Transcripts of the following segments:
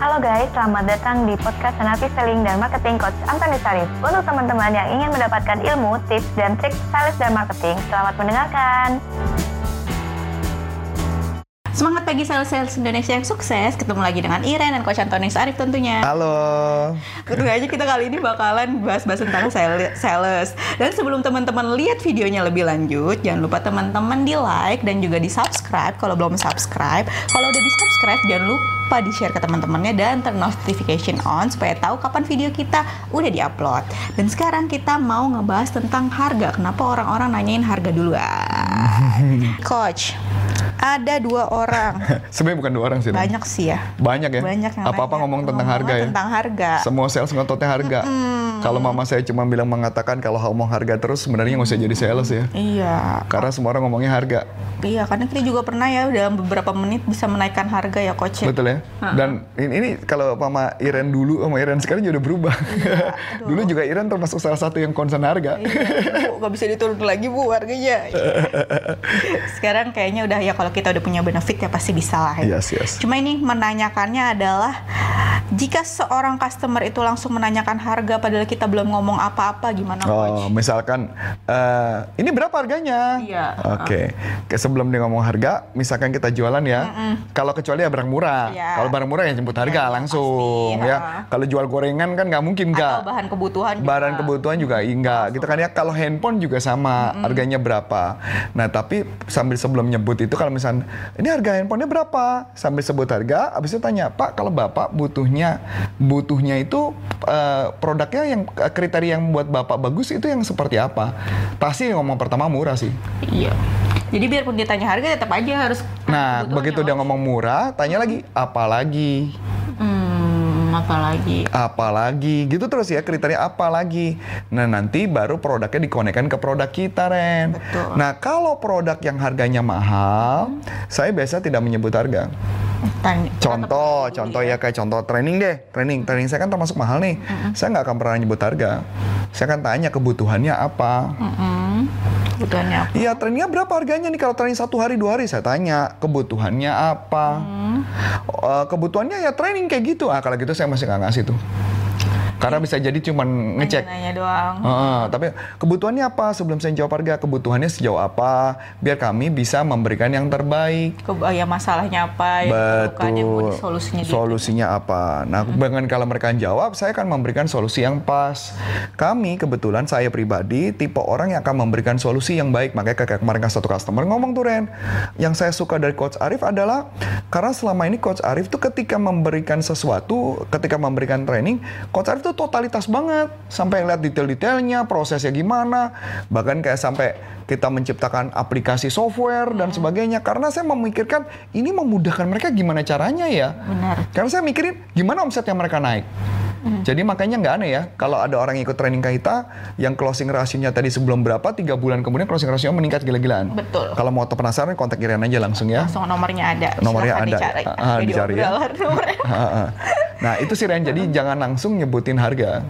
Halo guys, selamat datang di podcast Senapi Selling dan Marketing Coach Antoni Sarif. Untuk teman-teman yang ingin mendapatkan ilmu, tips, dan trik sales dan marketing, selamat mendengarkan. Semangat pagi sales-sales Indonesia yang sukses. Ketemu lagi dengan Iren dan Coach Antoni Sarif tentunya. Halo. Tentu aja kita kali ini bakalan bahas-bahas tentang sale- sales. Dan sebelum teman-teman lihat videonya lebih lanjut, jangan lupa teman-teman di like dan juga di subscribe kalau belum subscribe. Kalau udah di subscribe, jangan lupa di share ke teman-temannya dan turn notification on supaya tahu kapan video kita udah diupload. Dan sekarang kita mau ngebahas tentang harga. Kenapa orang-orang nanyain harga duluan? Coach, ada dua orang Sebenarnya bukan dua orang sih. Banyak sih ya Banyak ya. banyak yang Apa-apa ngomong tentang harga ya. tentang harga Semua sales ngototnya harga. Kalau mama saya cuma bilang mengatakan kalau ngomong harga terus sebenarnya nggak usah jadi sales ya. iya Karena semua orang ngomongnya harga. iya karena kita juga pernah ya dalam beberapa menit bisa menaikkan harga ya coach ya. Betul ya. Dan ini, ini kalau mama Iren dulu sama Iren sekarang juga udah berubah. dulu juga Iren termasuk salah satu yang concern harga. Iya, nggak bisa diturun lagi bu harganya. Sekarang kayaknya udah ya kalau kita udah punya benefit ya pasti bisa lah ya. Yes, yes. Cuma ini menanyakannya adalah jika seorang customer itu langsung menanyakan harga padahal kita belum ngomong apa-apa gimana coach? Oh, misalkan eh, ini berapa harganya? Iya. Oke. Ke Sebelum dia ngomong harga, misalkan kita jualan ya. Kalau kecuali ya barang murah. Iya. Kalau barang murah ya jemput harga Iya, langsung pasti, ya. ha. Kalau jual gorengan kan nggak mungkin nggak. Atau bahan kebutuhan juga. Barang kebutuhan juga enggak gitu kan ya. Kalau handphone juga sama, harganya berapa. Nah, tapi sambil sebelum nyebut itu kalau misalnya ini harga handphonenya berapa? Sambil sebut harga, habis itu tanya, "Pak, kalau Bapak butuhnya butuhnya itu eh, produknya yang eh, kriteria yang buat Bapak bagus itu yang seperti apa?" Pasti ngomong pertama murah sih. Iya. Jadi biarpun dia tanya harga tetap aja harus Nah, begitu dia ngomong murah, tanya lagi, apa lagi? Hmm, apa lagi? apa lagi gitu terus ya kriteria apa lagi nah nanti baru produknya dikonekkan ke produk kita Ren Betul. nah kalau produk yang harganya mahal saya biasa tidak menyebut harga Contoh contoh dulu ya. kayak contoh training deh. Training training saya kan termasuk mahal nih. Saya nggak akan pernah nyebut harga. Saya akan tanya kebutuhannya apa. Mm-mm. Kebutuhannya apa? Iya trainingnya berapa harganya nih kalau training satu hari dua hari? Saya tanya kebutuhannya apa? Eh, kebutuhannya ya training kayak gitu. Ah kalau gitu saya masih nggak ngasih tuh karena bisa jadi cuman ngecek. Nanya doang. Heeh, tapi kebutuhannya apa? Sebelum saya jawab harga kebutuhannya sejauh apa? Biar kami bisa memberikan yang terbaik. Ke, oh ya masalahnya apa? Yang diperlukan, yang mau gitu. solusinya apa? Nah dengan kalau mereka jawab saya akan memberikan solusi yang pas. Kami kebetulan saya pribadi tipe orang yang akan memberikan solusi yang baik. Makanya kayak kemarin kan satu customer ngomong tuh Ren. Yang saya suka dari Coach Arif adalah karena selama ini Coach Arif tuh ketika memberikan sesuatu ketika memberikan training Coach Arif tuh totalitas banget. Sampai lihat detail-detailnya prosesnya gimana. Bahkan kayak sampai kita menciptakan aplikasi software dan sebagainya. Karena saya memikirkan ini memudahkan mereka gimana caranya ya? Benar. karena saya mikirin gimana omsetnya mereka naik. Jadi makanya nggak aneh ya kalau ada orang yang ikut training kita yang closing rasionya tadi sebelum berapa tiga bulan kemudian closing rasio meningkat gila-gilaan. Betul. Kalau mau penasaran kontak Irian aja langsung ya. Langsung nomornya ada. Nomornya Silahkan ada. Dicari. Ah, Video dicari ya. obrolan nomornya. nah itu sih Ren jadi jangan langsung nyebutin harga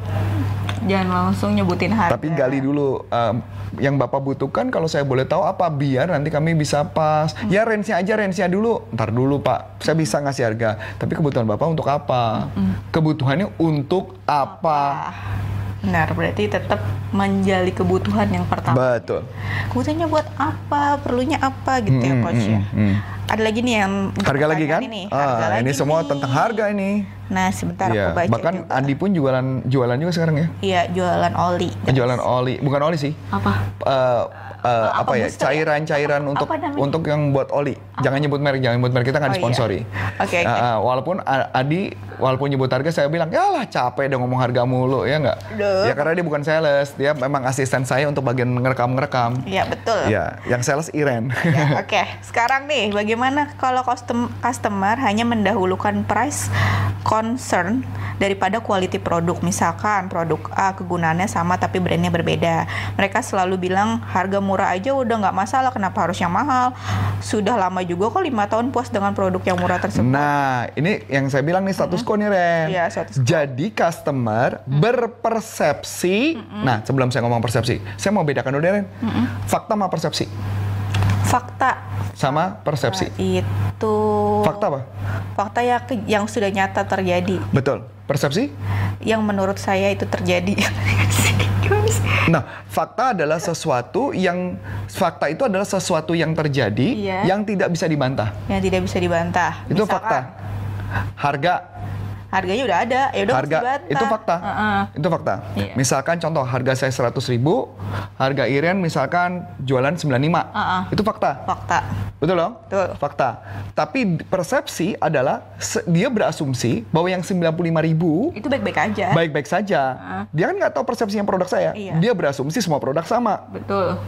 Jangan langsung nyebutin harga. tapi gali dulu um, yang bapak butuhkan kalau saya boleh tahu apa biar nanti kami bisa pas ya range aja range dulu ntar dulu pak saya bisa ngasih harga tapi kebutuhan bapak untuk apa kebutuhannya untuk apa Benar, berarti tetap menjali kebutuhan yang pertama. betul Kebutuhannya buat apa? Perlunya apa gitu ya, Mm, coach mm, ya. mm, mm. Ada lagi nih yang untuk harga lagi kan Ini, Ah, Harga ini lagi semua nih. tentang harga ini Nah, sebentar Iya, aku baca bahkan juga. Andi pun jualan jualan juga sekarang ya Iya, jualan oli. jualan oli bukan oli sih Apa? Eh, eh, apa apa, ya ya? cairan-cairan Apa- untuk apa untuk yang buat oli. Jangan nyebut merek, jangan nyebut merek kita nggak Oh, iya. Oke, oke. Eh, eh, walaupun A- Adi walaupun nyebut harga saya bilang ya lah capek deh ngomong harga mulu ya nggak. Ya karena dia bukan sales, dia memang asisten saya untuk bagian ngerekam-ngerekam. Iya, betul. Ya, yang sales Iren. Ya, Oke, sekarang nih bagaimana kalau custom, customer hanya mendahulukan price concern daripada quality produk. Misalkan produk A kegunaannya sama tapi brandnya berbeda. Mereka selalu bilang harga murah aja udah nggak masalah, kenapa harus yang mahal? Sudah lama juga kok lima tahun puas dengan produk yang murah tersebut. Nah, ini yang saya bilang nih status quo nih Ren. Iya, status quo. Jadi customer berpersepsi. Nah, sebelum saya ngomong persepsi, saya mau bedakan dulu deh Ren. Fakta sama persepsi. Fakta sama persepsi. itu Fakta apa? fakta ya yang sudah nyata terjadi, Betul. Persepsi? yang menurut saya itu terjadi. Nah, fakta adalah sesuatu yang fakta itu adalah sesuatu yang terjadi Iya. yang tidak bisa dibantah. yang tidak bisa dibantah. Itu Misalkan, fakta. Harga Harganya udah ada, ya udah harga itu fakta. Heeh. Itu fakta. Iya. Misalkan contoh harga saya 100.000 ribu, harga Iren misalkan jualan 95. Heeh. Itu fakta. Fakta. Betul dong? Betul. Fakta. Tapi persepsi adalah dia berasumsi bahwa yang 95.000 ribu Itu baik-baik aja. baik-baik saja. Dia kan nggak tahu persepsinya produk saya. Iya. Dia berasumsi semua produk sama. Betul.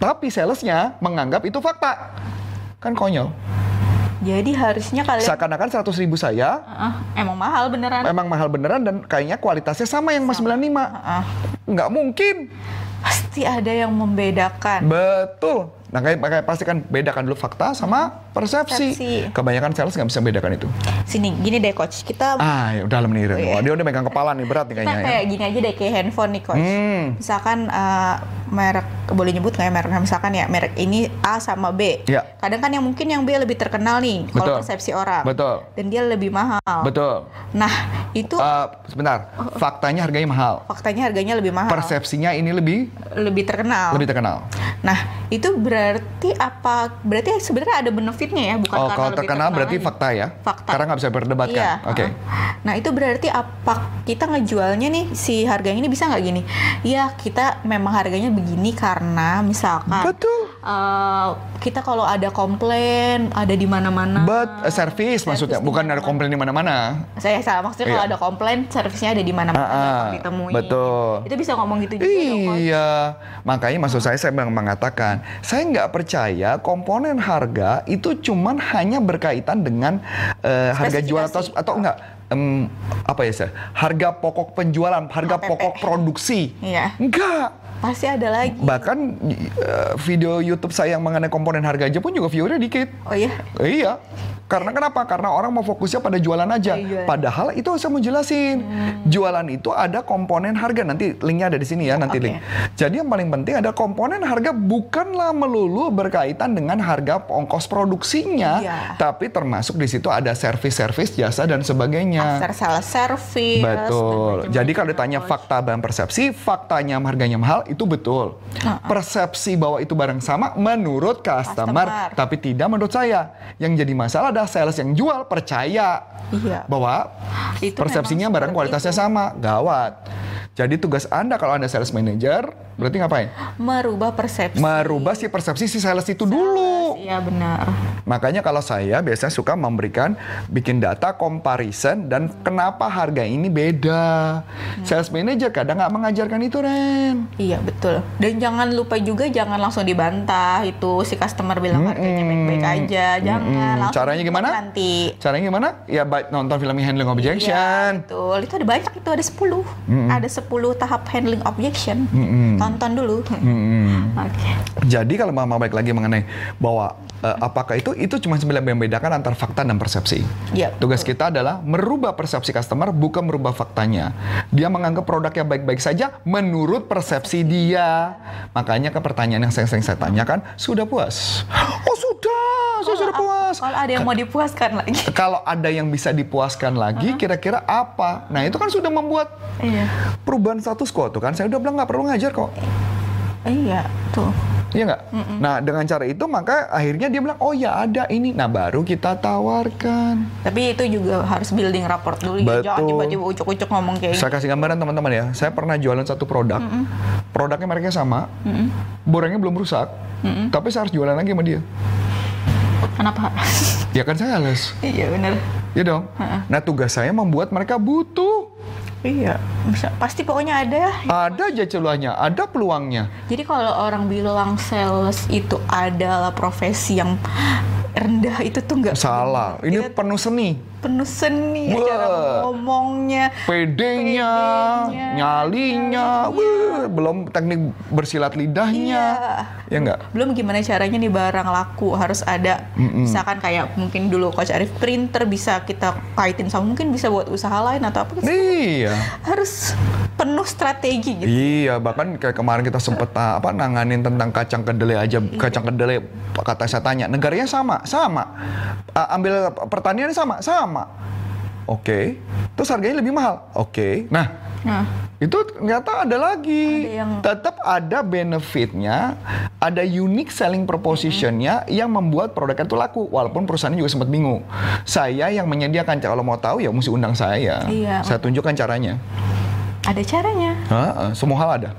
Tapi salesnya menganggap itu fakta. Kan konyol. Jadi harusnya kalian Seakan-akan 100.000 ribu saya Heeh, emang mahal beneran. memang mahal beneran dan kayaknya kualitasnya sama yang Mas 95. Heeh. Nggak mungkin. Pasti ada yang membedakan. Betul. Nah, kayak, makanya pasti kan bedakan dulu fakta sama persepsi. Persepsi. Kebanyakan sales nggak bisa bedakan itu. Sini, gini deh coach. Kita Ah, ya udah nih Ren. Oh, iya. Wah, dia udah megang kepala nih berat nih kita kayaknya. kayak ya. gini aja deh kayak handphone nih coach. Hmm. Misalkan eh, merek boleh nyebut nggak ya mereknya? Misalkan ya merek ini A sama B. Ya. Kadang kan yang mungkin yang B lebih terkenal nih kalau persepsi orang. Betul. Dan dia lebih mahal. Betul. Nah itu Eh, sebentar. Faktanya harganya mahal. faktanya harganya lebih mahal. Persepsinya ini lebih lebih terkenal. lebih terkenal. Nah itu berarti apa? Berarti sebenarnya ada benefitnya ya, bukan Oh, karena kalau lebih terkenal berarti aja. fakta ya? Fakta. Karena nggak bisa berdebatkan. Iya. Oke. uh-uh. Nah itu berarti apa kita ngejualnya nih si harganya ini bisa nggak gini? Ya kita memang harganya begini karena misalkan Betul. eh, kita kalau ada komplain ada di mana-mana. But uh, service maksudnya di bukan ada komplain di mana-mana. Saya salah maksudnya kalau Iya. ada komplain servisnya ada di mana-mana ah, gampang ditemui. betul. Itu bisa ngomong gitu juga dong, Coach. Iya, makanya maksud saya saya memang mengatakan saya nggak percaya komponen harga itu cuman hanya berkaitan dengan eh, harga jual atau atau enggak em, apa ya saya harga pokok penjualan, harga HPP. pokok produksi. Iya. Enggak. Pasti ada lagi. Bahkan eh, video YouTube saya yang mengenai komponen harga aja pun juga viewernya dikit. Oh iya. Iya. Karena kenapa? Karena orang mau fokusnya pada jualan aja. Oh, jualan. Padahal itu saya mau jelasin. Jualan itu ada komponen harga. Nanti linknya ada di sini ya, nanti Oke. link. Jadi yang paling penting ada komponen harga bukanlah melulu berkaitan dengan harga ongkos produksinya, Iya. tapi termasuk di situ ada servis-servis, jasa dan sebagainya. After sales service. Betul. Jadi kalau ditanya fakta dan persepsi, faktanya harganya mahal itu betul. Persepsi bahwa itu barang sama menurut customer, Customer. tapi tidak menurut saya. Yang jadi masalah adalah sales yang jual percaya Iya. bahwa Itu persepsinya barang kualitasnya sama. Gawat. Jadi tugas Anda kalau Anda sales manager, berarti ngapain? merubah persepsi. Merubah si persepsi si sales itu dulu. Iya benar. Makanya kalau saya biasanya suka memberikan bikin data comparison dan kenapa harga ini beda. Sales manager kadang nggak mengajarkan itu Ren. Iya betul. Dan jangan lupa juga jangan langsung dibantah itu si customer bilang harganya baik-baik aja. Jangan Mm-mm. langsung Caranya gimana? Nanti. Caranya gimana? Ya nonton film handling objection. Iya, betul. Itu ada banyak itu ada 10. Ada 10 tahap handling objection. Mm-mm. Tonton dulu. Mm-mm. Oke. Jadi kalau mama baik lagi mengenai bahwa eh, apakah itu itu cuma sebenarnya membedakan antar fakta dan persepsi. Iya. Tugas kita adalah merubah persepsi customer bukan merubah faktanya. Dia menganggap produknya baik-baik saja menurut persepsi dia. Makanya ke pertanyaan yang sering-sering saya tanyakan, sudah puas? Oh sudah, saya sudah puas. Kalau ada yang mau dipuaskan lagi. Kalau ada yang bisa dipuaskan lagi, kira-kira apa? Nah itu kan sudah membuat Iya. Perubahan status quo tuh kan. Saya udah bilang nggak perlu ngajar kok. Iya, tuh. Iya nggak? Nah dengan cara itu maka akhirnya dia bilang oh ya ada ini. Nah baru kita tawarkan. Tapi itu juga harus building rapport dulu. ya. Jangan Betul. tiba-tiba ucuk-ucuk ngomong kayak Saya kasih gambaran teman-teman ya. Saya pernah jualan satu produk. Produknya mereknya sama. Borengnya belum rusak. Tapi saya harus jualan lagi sama dia. Kenapa? Ya kan saya sales. iya bener. Ya dong. Nah tugas saya membuat mereka butuh. Iya. Bisa, pasti pokoknya ada ya. Ada aja celuhnya, ada peluangnya. Jadi kalau orang bilang sales itu adalah profesi yang rendah itu tuh nggak Salah. Ini Kita- penuh seni. Penuh seni, Wah. cara ngomongnya. PD-nya, nyalinya, wah, belum teknik bersilat lidahnya, ya enggak? Belum gimana caranya nih barang laku harus ada misalkan kayak mungkin dulu Coach Arif printer bisa kita kaitin sama mungkin bisa buat usaha lain atau apa Iya. harus penuh strategi gitu. Iya, bahkan kayak kemarin kita sempet ah, apa nanganin tentang kacang kedelai aja, Iya. kacang kedelai kata saya tanya, negaranya sama, sama. Ah, ambil pertanian sama, sama. Oke. Terus harganya lebih mahal. Oke. Nah, Nah, itu ternyata ada lagi. Ada yang- Tetap ada benefitnya, ada unique selling propositionnya yang membuat produknya itu laku. Walaupun perusahaannya juga sempat bingung. Saya yang menyediakan, kalau mau tahu ya mesti undang saya. Iya. Saya tunjukkan caranya. ada caranya. Heeh, semua hal ada.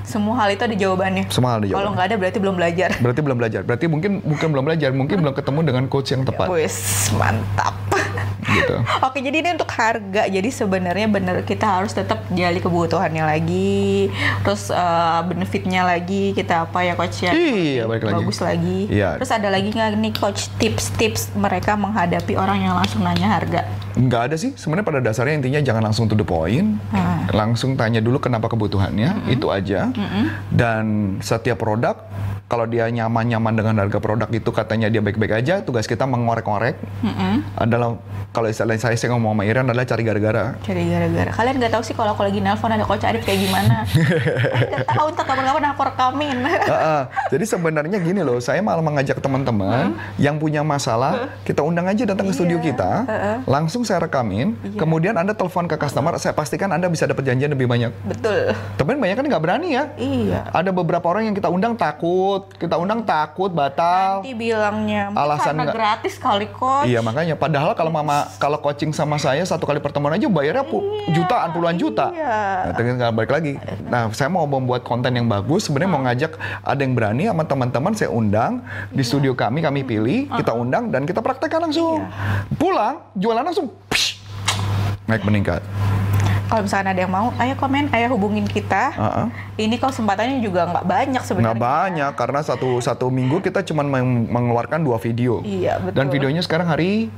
Semua hal itu ada jawabannya. Semua hal ada Kalau jawabannya. nggak ada berarti belum belajar. Berarti belum belajar. Berarti mungkin bukan belum belajar, mungkin belum ketemu dengan coach yang tepat. Wis, mantap. Gitu. Oke, jadi ini untuk harga. Jadi sebenarnya bener kita harus tetap gali kebutuhannya lagi, terus eh, benefitnya lagi kita apa ya coach ya? Iya, balik lagi. Bagus lagi. Iya. Terus ada lagi nggak nih coach tips-tips mereka menghadapi orang yang langsung nanya harga? Nggak ada sih. Sebenarnya pada dasarnya intinya jangan langsung to the point. Hmm. Langsung tanya dulu kenapa kebutuhannya, itu aja. Dan setiap produk kalau dia nyaman-nyaman dengan harga produk itu katanya dia baik-baik aja, tugas kita mengorek-orek adalah kalau istilah saya saya ngomong sama Iren adalah cari gara-gara. Cari gara-gara. Kalian nggak tahu sih kalau aku lagi nelpon ada coach Arif kayak gimana? Nggak tahu ntar kapan-kapan aku rekamin. Heeh. Jadi sebenarnya gini loh, saya malah mengajak teman-teman yang punya masalah, kita undang aja datang ke studio Iya. kita, langsung saya rekamin, kemudian Anda telepon ke customer, saya pastikan Anda bisa dapat janjian lebih banyak. Betul. Tapi banyak kan nggak berani ya. Iya. Ada beberapa orang yang kita undang takut, kita undang takut, batal. Nanti bilangnya Alasan karena nggak- gratis kali coach. Iya makanya, padahal kalau mama kalau coaching sama saya satu kali pertemuan aja bayarnya pu- jutaan puluhan juta. iya. Nah, tinggal balik lagi. Nah, saya mau membuat konten yang bagus. Sebenarnya mau ngajak ada yang berani sama teman-teman saya undang di studio kami, kami pilih, kita undang dan kita praktekkan langsung. Pulang, jualan langsung. psh, naik meningkat. Kalau misalkan ada yang mau, ayo komen, ayo hubungin kita. Heeh. Ini kesempatannya juga nggak banyak sebenarnya. Nggak banyak karena satu satu minggu kita cuma meng- mengeluarkan dua video. Iya, betul. Dan videonya sekarang hari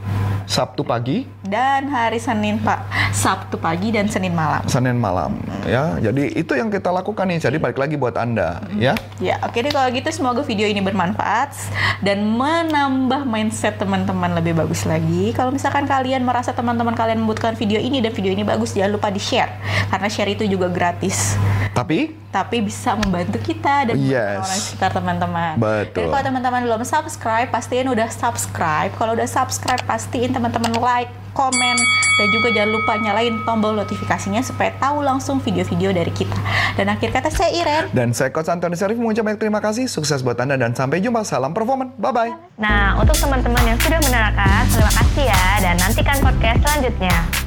Sabtu pagi, Dan hari Senin Pak, Sabtu pagi dan Senin malam. Senin malam. Ya, jadi itu yang kita lakukan nih. Jadi balik lagi buat anda, ya. Ya, oke deh kalau gitu semoga video ini bermanfaat dan menambah mindset teman-teman lebih bagus lagi. Kalau misalkan kalian merasa teman-teman kalian membutuhkan video ini dan video ini bagus, jangan lupa di-share. Karena share itu juga gratis. Tapi Tapi bisa membantu kita dan membantu Yes. orang sekitar teman-teman. Betul. Dan kalau teman-teman belum subscribe, pastiin udah subscribe. Kalau udah subscribe, pastiin teman-teman like, komen, dan juga jangan lupa nyalain tombol notifikasinya supaya tahu langsung video-video dari kita. Dan akhir kata saya Iren. dan saya Coach Antoni Sarif mengucap banyak terima kasih, sukses buat anda dan sampai jumpa. Salam performan, bye bye. Nah, untuk teman-teman yang sudah menerangkan, terima kasih ya dan nantikan podcast selanjutnya.